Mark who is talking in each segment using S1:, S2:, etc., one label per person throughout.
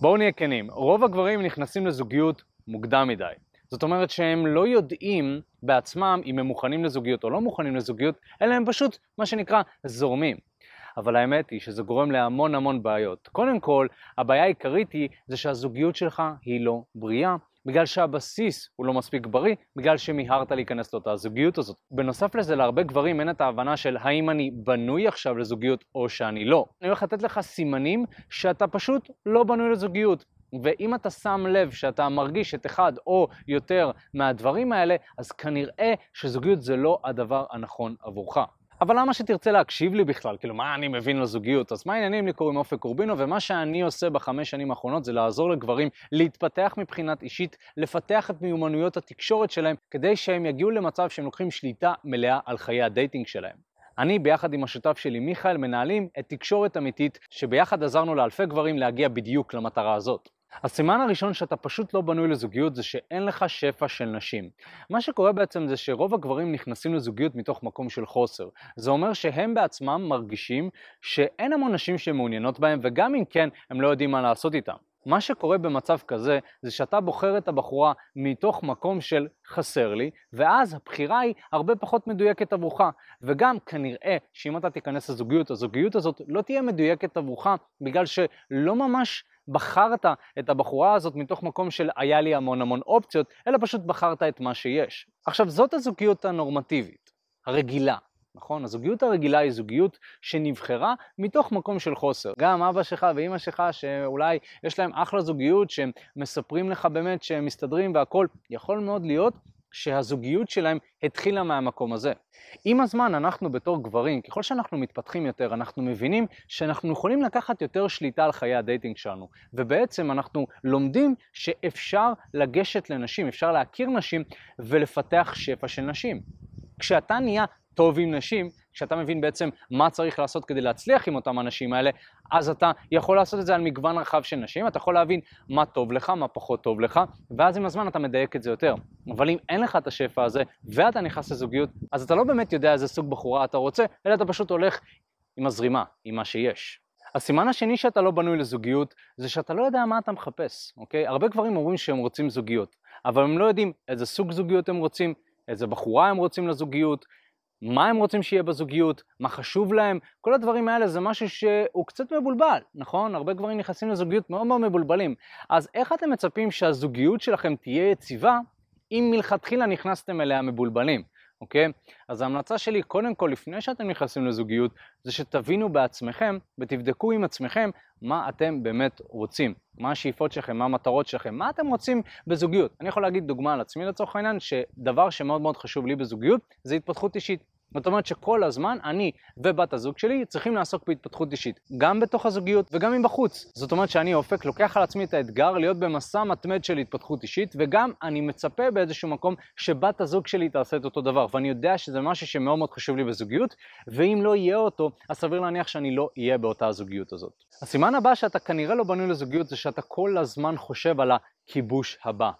S1: בואו נהיה כנים, רוב הגברים נכנסים לזוגיות מוקדם מדי. זאת אומרת שהם לא יודעים בעצמם אם הם מוכנים לזוגיות או לא מוכנים לזוגיות, אלא הם פשוט, מה שנקרא, זורמים. אבל האמת היא שזה גורם להמון המון בעיות. קודם כל, הבעיה העיקרית היא זה שהזוגיות שלך היא לא בריאה, בגלל שהבסיס הוא לא מספיק בריא, בגלל שמיהרת להיכנס לאותה הזוגיות הזאת. בנוסף לזה, להרבה גברים אין את ההבנה של האם אני בנוי עכשיו לזוגיות או שאני לא. אני הולך לתת לך סימנים שאתה פשוט לא בנוי לזוגיות. ואם אתה שם לב שאתה מרגיש את אחד או יותר מהדברים האלה, אז כנראה שזוגיות זה לא הדבר הנכון עבורך. אבל למה שתרצה להקשיב לי בכלל? כאילו, מה אני מבין לזוגיות? אז מה העניינים? לי קוראים אופק קורבינו, ומה שאני עושה בחמש שנים האחרונות זה לעזור לגברים להתפתח מבחינת אישית, לפתח את מיומנויות התקשורת שלהם, כדי שהם יגיעו למצב שהם לוקחים שליטה מלאה על חיי ה dating שלהם. אני ביחד עם השותף שלי מיכאל מנהלים את תקשורת אמיתית, שביחד עזרנו לאלפי גברים להגיע בדיוק למטרה הזאת. הסימן הראשון שאתה פשוט לא בנוי לזוגיות זה שאין לך שפע של נשים. מה שקורה בעצם זה שרוב הגברים נכנסים לזוגיות מתוך מקום של חוסר. זה אומר שהם בעצמם מרגישים שאין המון נשים שמעוניינות בהם וגם אם כן, הם לא יודעים מה לעשות איתם. מה שקורה במצב כזה זה שאתה בוחר את הבחורה מתוך מקום של חסר לי, ואז הבחירה היא הרבה פחות מדויקת עבורך. וגם כנראה שאם אתה תיכנס לזוגיות, הזוגיות הזאת לא תהיה מדויקת עבורך בגלל שלא ממש בחרת את הבחורה הזאת מתוך מקום של היה לי המון המון אופציות, אלא פשוט בחרת את מה שיש. עכשיו זאת הזוגיות הנורמטיבית, הרגילה. נכון? הזוגיות הרגילה היא זוגיות שנבחרה מתוך מקום של חוסר. גם אבא שלך ואימא שלך, שאולי יש להם אחלה זוגיות, שהם מספרים לך באמת שהם מסתדרים והכול, יכול מאוד להיות שהזוגיות שלהם התחילה מהמקום הזה. עם הזמן אנחנו בתור גברים, ככל שאנחנו מתפתחים יותר, אנחנו מבינים שאנחנו יכולים לקחת יותר שליטה על חיי הדייטינג שלנו, ובעצם אנחנו לומדים שאפשר לגשת לנשים, אפשר להכיר נשים ולפתח שפע של נשים. כשאתה נהיה טוב עם נשים, כשאתה מבין בעצם מה צריך לעשות כדי להצליח עם אותם האנשים האלה, אז אתה יכול לעשות את זה על מגוון רחב של נשים, אתה יכול להבין מה טוב לך, מה פחות טוב לך, ואז עם הזמן אתה מדייק את זה יותר. אבל אם אין לך את השפע הזה, ואתה נכנס לזוגיות, אז אתה לא באמת יודע איזה סוג בחורה אתה רוצה, אלא אתה פשוט הולך עם הזרימה, עם מה שיש. הסימן השני שאתה לא בנוי לזוגיות, זה שאתה לא יודע מה אתה מחפש, אוקיי? הרבה גברים אומרים שהם רוצים זוגיות, אבל הם לא יודעים איזה סוג זוגיות הם רוצים, איזה בחורה הם רוצים לזוגיות, מה הם רוצים שיהיה בזוגיות, מה חשוב להם, כל הדברים האלה זה משהו שהוא קצת מבולבל, נכון? הרבה גברים נכנסים לזוגיות מאוד מאוד מבולבלים. אז איך אתם מצפים שהזוגיות שלכם תהיה יציבה אם מלכתחילה נכנסתם אליה מבולבלים? אוקיי? אז ההמלצה שלי, קודם כל, לפני שאתם נכנסים לזוגיות, זה שתבינו בעצמכם ותבדקו עם עצמכם מה אתם באמת רוצים, מה השאיפות שלכם, מה המטרות שלכם, מה אתם רוצים בזוגיות. אני יכול להגיד דוגמה על עצמי לצורך העניין, שדבר שמאוד מאוד חשוב לי בזוגיות זה התפתחות אישית. זאת אומרת שכל הזמן אני ובת הזוג שלי צריכים לעסוק בהתפתחות אישית, גם בתוך הזוגיות וגם מבחוץ. זאת אומרת שאני אופק לוקח על עצמי את האתגר להיות במסע מתמד של התפתחות אישית, וגם אני מצפה באיזשהו מקום שבת הזוג שלי תעשה את אותו דבר, ואני יודע שזה משהו שמאוד מאוד חשוב לי בזוגיות, ואם לא יהיה אותו, אז סביר להניח שאני לא אהיה באותה הזוגיות הזאת. הסימן הבא שאתה כנראה לא בנוי לזוגיות זה שאתה כל הזמן חושב על הכיבוש הבא.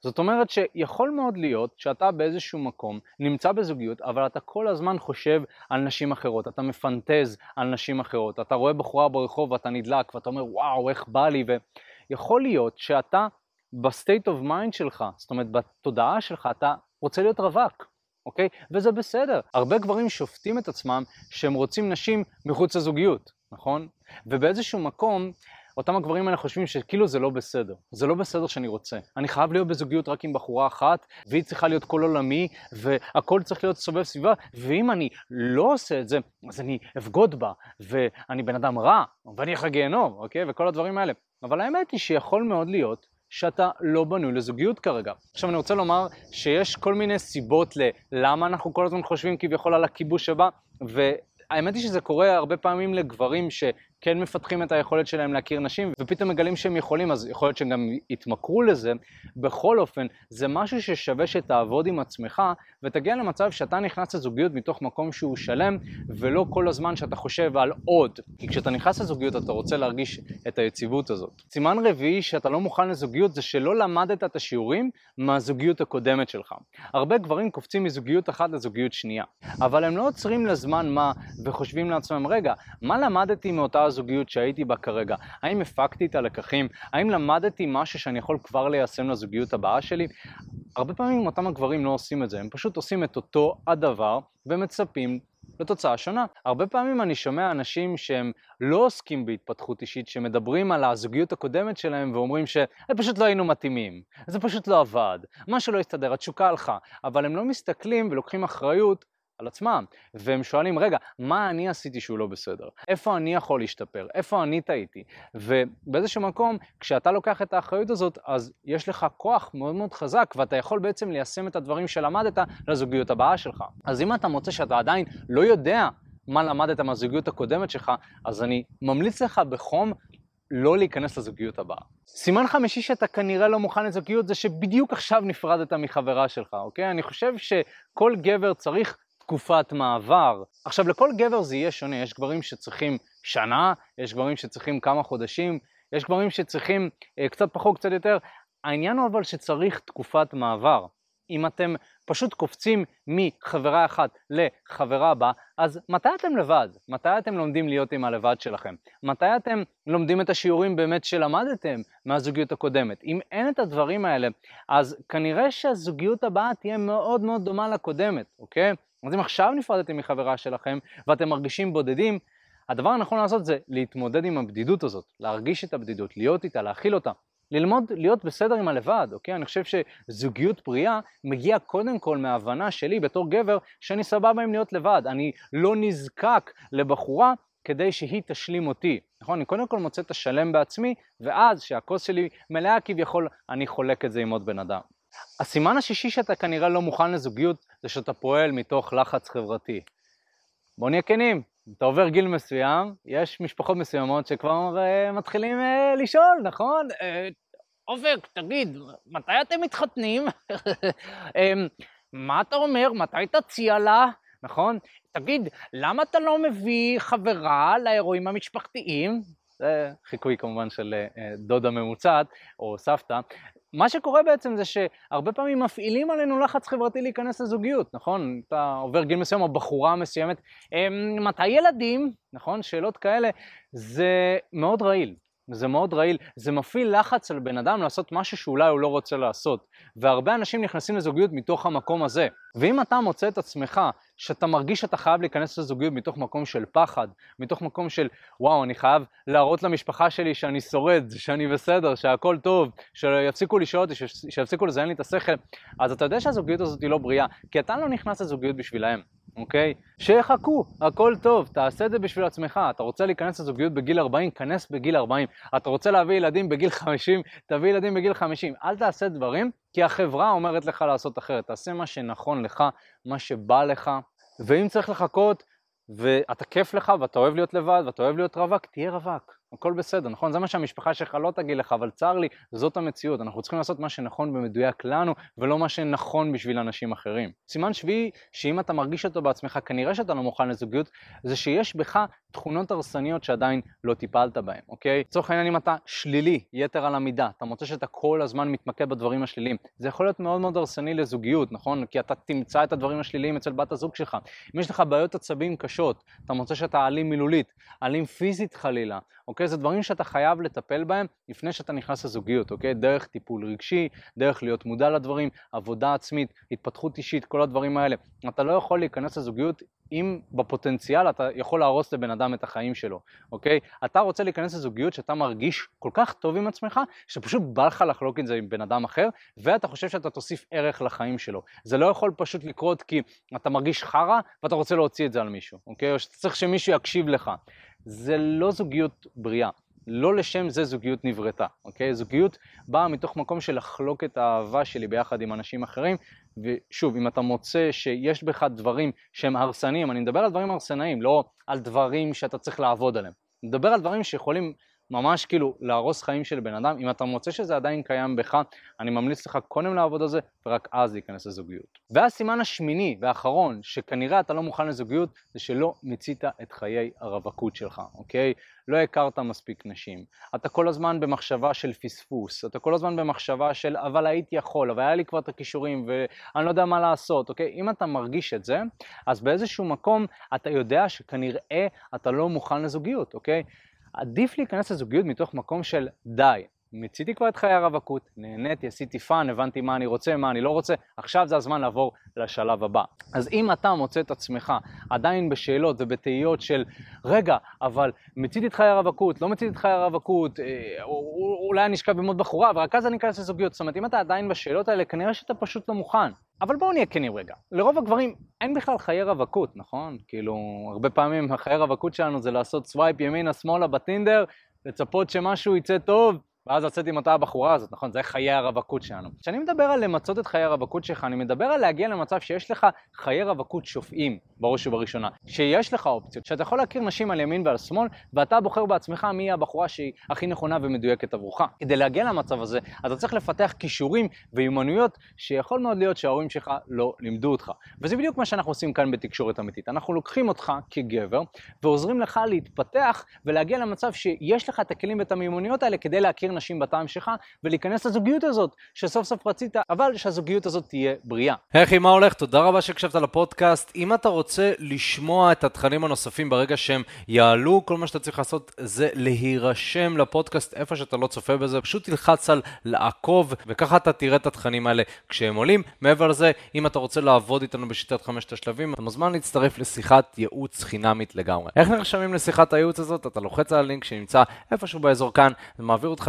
S1: זאת אומרת שיכול מאוד להיות שאתה באיזשהו מקום נמצא בזוגיות, אבל אתה כל הזמן חושב על נשים אחרות, אתה מפנטז על נשים אחרות, אתה רואה בחורה ברחוב ואתה נדלק ואתה אומר וואו איך בא לי, ויכול להיות שאתה ב state of mind שלך, זאת אומרת בתודעה שלך אתה רוצה להיות רווק. אוקיי? וזה בסדר. הרבה גברים שופטים את עצמם שהם רוצים נשים מחוץ לזוגיות, נכון? ובאיזשהו מקום אותם הגברים האלה חושבים שכאילו זה לא בסדר. זה לא בסדר שאני רוצה. אני חייב להיות בזוגיות רק עם בחורה אחת, והיא צריכה להיות כל עולמי, והכל צריך להיות סובב סביבה, ואם אני לא עושה את זה, אז אני אבגוד בה, ואני בן אדם רע, ואני אלך לגיהנום, אוקיי? וכל הדברים האלה. אבל האמת היא שיכול מאוד להיות שאתה לא בנוי לזוגיות כרגע. עכשיו אני רוצה לומר שיש כל מיני סיבות ללמה אנחנו כל הזמן חושבים כביכול על הכיבוש הבא, והאמת היא שזה קורה הרבה פעמים לגברים ש... כן מפתחים את היכולת שלהם להכיר נשים, ופתאום מגלים שהם יכולים, אז יכול להיות שהם גם יתמכרו לזה. בכל אופן, זה משהו ששווה שתעבוד עם עצמך, ותגיע למצב שאתה נכנס לזוגיות מתוך מקום שהוא שלם, ולא כל הזמן שאתה חושב על עוד. כי כשאתה נכנס לזוגיות אתה רוצה להרגיש את היציבות הזאת. סימן רביעי שאתה לא מוכן לזוגיות זה שלא למדת את השיעורים מהזוגיות הקודמת שלך. הרבה גברים קופצים מזוגיות אחת לזוגיות שנייה, אבל הם לא עוצרים לזמן מה וחושבים לעצמם, רגע, מה למדתי מאותה הזוגיות שהייתי בה כרגע? האם הפקתי את הלקחים? האם למדתי משהו שאני יכול כבר ליישם לזוגיות הבאה שלי? הרבה פעמים אותם הגברים לא עושים את זה, הם פשוט עושים את אותו הדבר ומצפים לתוצאה שונה. הרבה פעמים אני שומע אנשים שהם לא עוסקים בהתפתחות אישית, שמדברים על הזוגיות הקודמת שלהם ואומרים שפשוט לא היינו מתאימים, זה פשוט לא עבד, משהו לא הסתדר, התשוקה הלכה, אבל הם לא מסתכלים ולוקחים אחריות על עצמם, והם שואלים, רגע, מה אני עשיתי שהוא לא בסדר? איפה אני יכול להשתפר? איפה אני טעיתי? ובאיזשהו מקום, כשאתה לוקח את האחריות הזאת, אז יש לך כוח מאוד מאוד חזק, ואתה יכול בעצם ליישם את הדברים שלמדת לזוגיות הבאה שלך. אז אם אתה מוצא שאתה עדיין לא יודע מה למדת מהזוגיות הקודמת שלך, אז אני ממליץ לך בחום לא להיכנס לזוגיות הבאה. סימן חמישי שאתה כנראה לא מוכן לזוגיות זה שבדיוק עכשיו נפרדת מחברה שלך, אוקיי? אני חושב שכל גבר צריך תקופת מעבר. עכשיו לכל גבר זה יהיה שונה, יש גברים שצריכים שנה, יש גברים שצריכים כמה חודשים, יש גברים שצריכים אה, קצת פחות, קצת יותר. העניין הוא אבל שצריך תקופת מעבר. אם אתם פשוט קופצים מחברה אחת לחברה הבאה, אז מתי אתם לבד? מתי אתם לומדים להיות עם הלבד שלכם? מתי אתם לומדים את השיעורים באמת שלמדתם מהזוגיות הקודמת? אם אין את הדברים האלה, אז כנראה שהזוגיות הבאה תהיה מאוד מאוד דומה לקודמת, אוקיי? אז אם עכשיו נפרדתם מחברה שלכם ואתם מרגישים בודדים, הדבר הנכון לעשות זה להתמודד עם הבדידות הזאת, להרגיש את הבדידות, להיות איתה, להכיל אותה, ללמוד להיות בסדר עם הלבד, אוקיי? אני חושב שזוגיות בריאה מגיעה קודם כל מההבנה שלי בתור גבר שאני סבבה עם להיות לבד, אני לא נזקק לבחורה כדי שהיא תשלים אותי, נכון? אני קודם כל מוצא את השלם בעצמי, ואז שהכוס שלי מלאה כביכול, אני חולק את זה עם עוד בן אדם. הסימן השישי שאתה כנראה לא מוכן לזוגיות זה שאתה פועל מתוך לחץ חברתי. בוא נהיה כנים, אתה עובר גיל מסוים, יש משפחות מסוימות שכבר uh, מתחילים uh, לשאול, נכון? אופק, תגיד, מתי אתם מתחתנים? um, מה אתה אומר? מתי תציע לה? נכון? תגיד, למה אתה לא מביא חברה לאירועים המשפחתיים? זה חיקוי כמובן של דודה ממוצעת, או סבתא, מה שקורה בעצם זה שהרבה פעמים מפעילים עלינו לחץ חברתי להיכנס לזוגיות, נכון? אתה עובר גיל מסוים או בחורה מסוימת, אמ, מתי ילדים, נכון? שאלות כאלה, זה מאוד רעיל. זה מאוד רעיל, זה מפעיל לחץ על בן אדם לעשות משהו שאולי הוא לא רוצה לעשות. והרבה אנשים נכנסים לזוגיות מתוך המקום הזה. ואם אתה מוצא את עצמך שאתה מרגיש שאתה חייב להיכנס לזוגיות מתוך מקום של פחד, מתוך מקום של וואו, אני חייב להראות למשפחה שלי שאני שורד, שאני בסדר, שהכל טוב, שיפסיקו לשאול אותי, שיפסיקו לזיין לי את השכל, אז אתה יודע שהזוגיות הזאת היא לא בריאה, כי אתה לא נכנס לזוגיות בשבילהם. אוקיי? שיחכו, הכל טוב, תעשה את זה בשביל עצמך. אתה רוצה להיכנס לזוגיות בגיל 40, כנס בגיל 40. אתה רוצה להביא ילדים בגיל 50, תביא ילדים בגיל 50. אל תעשה דברים, כי החברה אומרת לך לעשות אחרת. תעשה מה שנכון לך, מה שבא לך, ואם צריך לחכות, ואתה כיף לך, ואתה אוהב להיות לבד, ואתה אוהב להיות רווק, תהיה רווק. הכל בסדר, נכון? זה מה שהמשפחה שלך לא תגיד לך, אבל צר לי, זאת המציאות. אנחנו צריכים לעשות מה שנכון ומדויק לנו, ולא מה שנכון בשביל אנשים אחרים. סימן שביעי, שאם אתה מרגיש אותו בעצמך, כנראה שאתה לא מוכן לזוגיות, זה שיש בך תכונות הרסניות שעדיין לא טיפלת בהן, אוקיי? לצורך העניין, אם אתה שלילי, יתר על המידה, אתה מוצא שאתה כל הזמן מתמקד בדברים השליליים, זה יכול להיות מאוד מאוד הרסני לזוגיות, נכון? כי אתה תמצא את הדברים השליליים אצל בת הזוג שלך. אם יש לך בעיות עצבים קשות, אתה מוצא שאתה אלים מילולית, אלים פיזית חלילה, אוקיי? זה דברים שאתה חייב לטפל בהם לפני שאתה נכנס לזוגיות, אוקיי? דרך טיפול רגשי, דרך להיות מודע לדברים, עבודה עצמית, התפתחות אישית, כל הדברים האלה. אתה לא יכול להיכנס לזוגיות אם בפוטנציאל אתה יכול להרוס לבן אדם את החיים שלו, אוקיי? אתה רוצה להיכנס לזוגיות שאתה מרגיש כל כך טוב עם עצמך, שפשוט בא לך לחלוק את זה עם בן אדם אחר, ואתה חושב שאתה תוסיף ערך לחיים שלו. זה לא יכול פשוט לקרות כי אתה מרגיש חרא ואתה רוצה להוציא את זה על מישהו, אוקיי? או שאתה צריך שמישהו יקשיב לך. זה לא זוגיות בריאה. לא לשם זה זוגיות נבראתה, אוקיי? זוגיות באה מתוך מקום של לחלוק את האהבה שלי ביחד עם אנשים אחרים, ושוב, אם אתה מוצא שיש בך דברים שהם הרסניים, אני מדבר על דברים הרסניים, לא על דברים שאתה צריך לעבוד עליהם. אני מדבר על דברים שיכולים ממש כאילו להרוס חיים של בן אדם, אם אתה מוצא שזה עדיין קיים בך, אני ממליץ לך קודם לעבוד על זה, ורק אז להיכנס לזוגיות. והסימן השמיני והאחרון, שכנראה אתה לא מוכן לזוגיות, זה שלא מיצית את חיי הרווקות שלך, אוקיי? לא הכרת מספיק נשים. אתה כל הזמן במחשבה של פספוס, אתה כל הזמן במחשבה של אבל הייתי יכול, אבל היה לי כבר את הכישורים ואני לא יודע מה לעשות, אוקיי? אם אתה מרגיש את זה, אז באיזשהו מקום אתה יודע שכנראה אתה לא מוכן לזוגיות, אוקיי? עדיף להיכנס לזוגיות מתוך מקום של די, מיציתי כבר את חיי הרווקות, נהניתי, עשיתי fun, הבנתי מה אני רוצה, מה אני לא רוצה, עכשיו זה הזמן לעבור לשלב הבא. אז אם אתה מוצא את עצמך עדיין בשאלות ובתהיות של, רגע, אבל מיציתי את חיי הרווקות, לא מיציתי את חיי הרווקות, אה, אולי אני אשכב עם עוד בחורה, ורק אז אני אכנס לזוגיות. זאת אומרת, אם אתה עדיין בשאלות האלה, כנראה שאתה פשוט לא מוכן. אבל בואו נהיה כנים רגע, לרוב הגברים אין בכלל חיי רווקות, נכון? כאילו, הרבה פעמים החיי רווקות שלנו זה לעשות swipe ימינה שמאלה בטינדר, לצפות שמשהו יצא טוב, ואז לצאת עם אותה הבחורה הזאת, נכון? זה חיי הרווקות שלנו. כשאני מדבר על למצות את חיי הרווקות שלך, אני מדבר על להגיע למצב שיש לך חיי רווקות שופעים, בראש ובראשונה. שיש לך אופציות, שאתה יכול להכיר נשים על ימין ועל שמאל, ואתה בוחר בעצמך מי הבחורה שהיא הכי נכונה ומדויקת עבורך. כדי להגיע למצב הזה, אתה צריך לפתח כישורים ויומנויות שיכול מאוד להיות שההורים שלך לא לימדו אותך. וזה בדיוק מה שאנחנו עושים כאן בתקשורת אמיתית. אנחנו לוקחים אותך כגבר ועוזרים לך להתפתח ולהגיע למצב שיש לך את הכלים ואת נשים בטעם שלך, ולהיכנס לזוגיות הזאת, שסוף סוף רצית, אבל שהזוגיות הזאת תהיה בריאה.
S2: היי אחי, מה הולך? תודה רבה שהקשבת לפודקאסט. אם אתה רוצה לשמוע את התכנים הנוספים ברגע שהם יעלו, כל מה שאתה צריך לעשות זה להירשם לפודקאסט איפה שאתה לא צופה בזה, פשוט תלחץ על לעקוב, וככה אתה תראה את התכנים האלה כשהם עולים. מעבר לזה, אם אתה רוצה לעבוד איתנו בשיטת חמשת השלבים, אתה מוזמן להצטרף לשיחת ייעוץ חינמית לגמרי. איך נרשמים לשיחת הייעוץ הזאת? אתה לוחץ על הלינק שנמצא איפשהו באזור כאן, זה מעביר אותך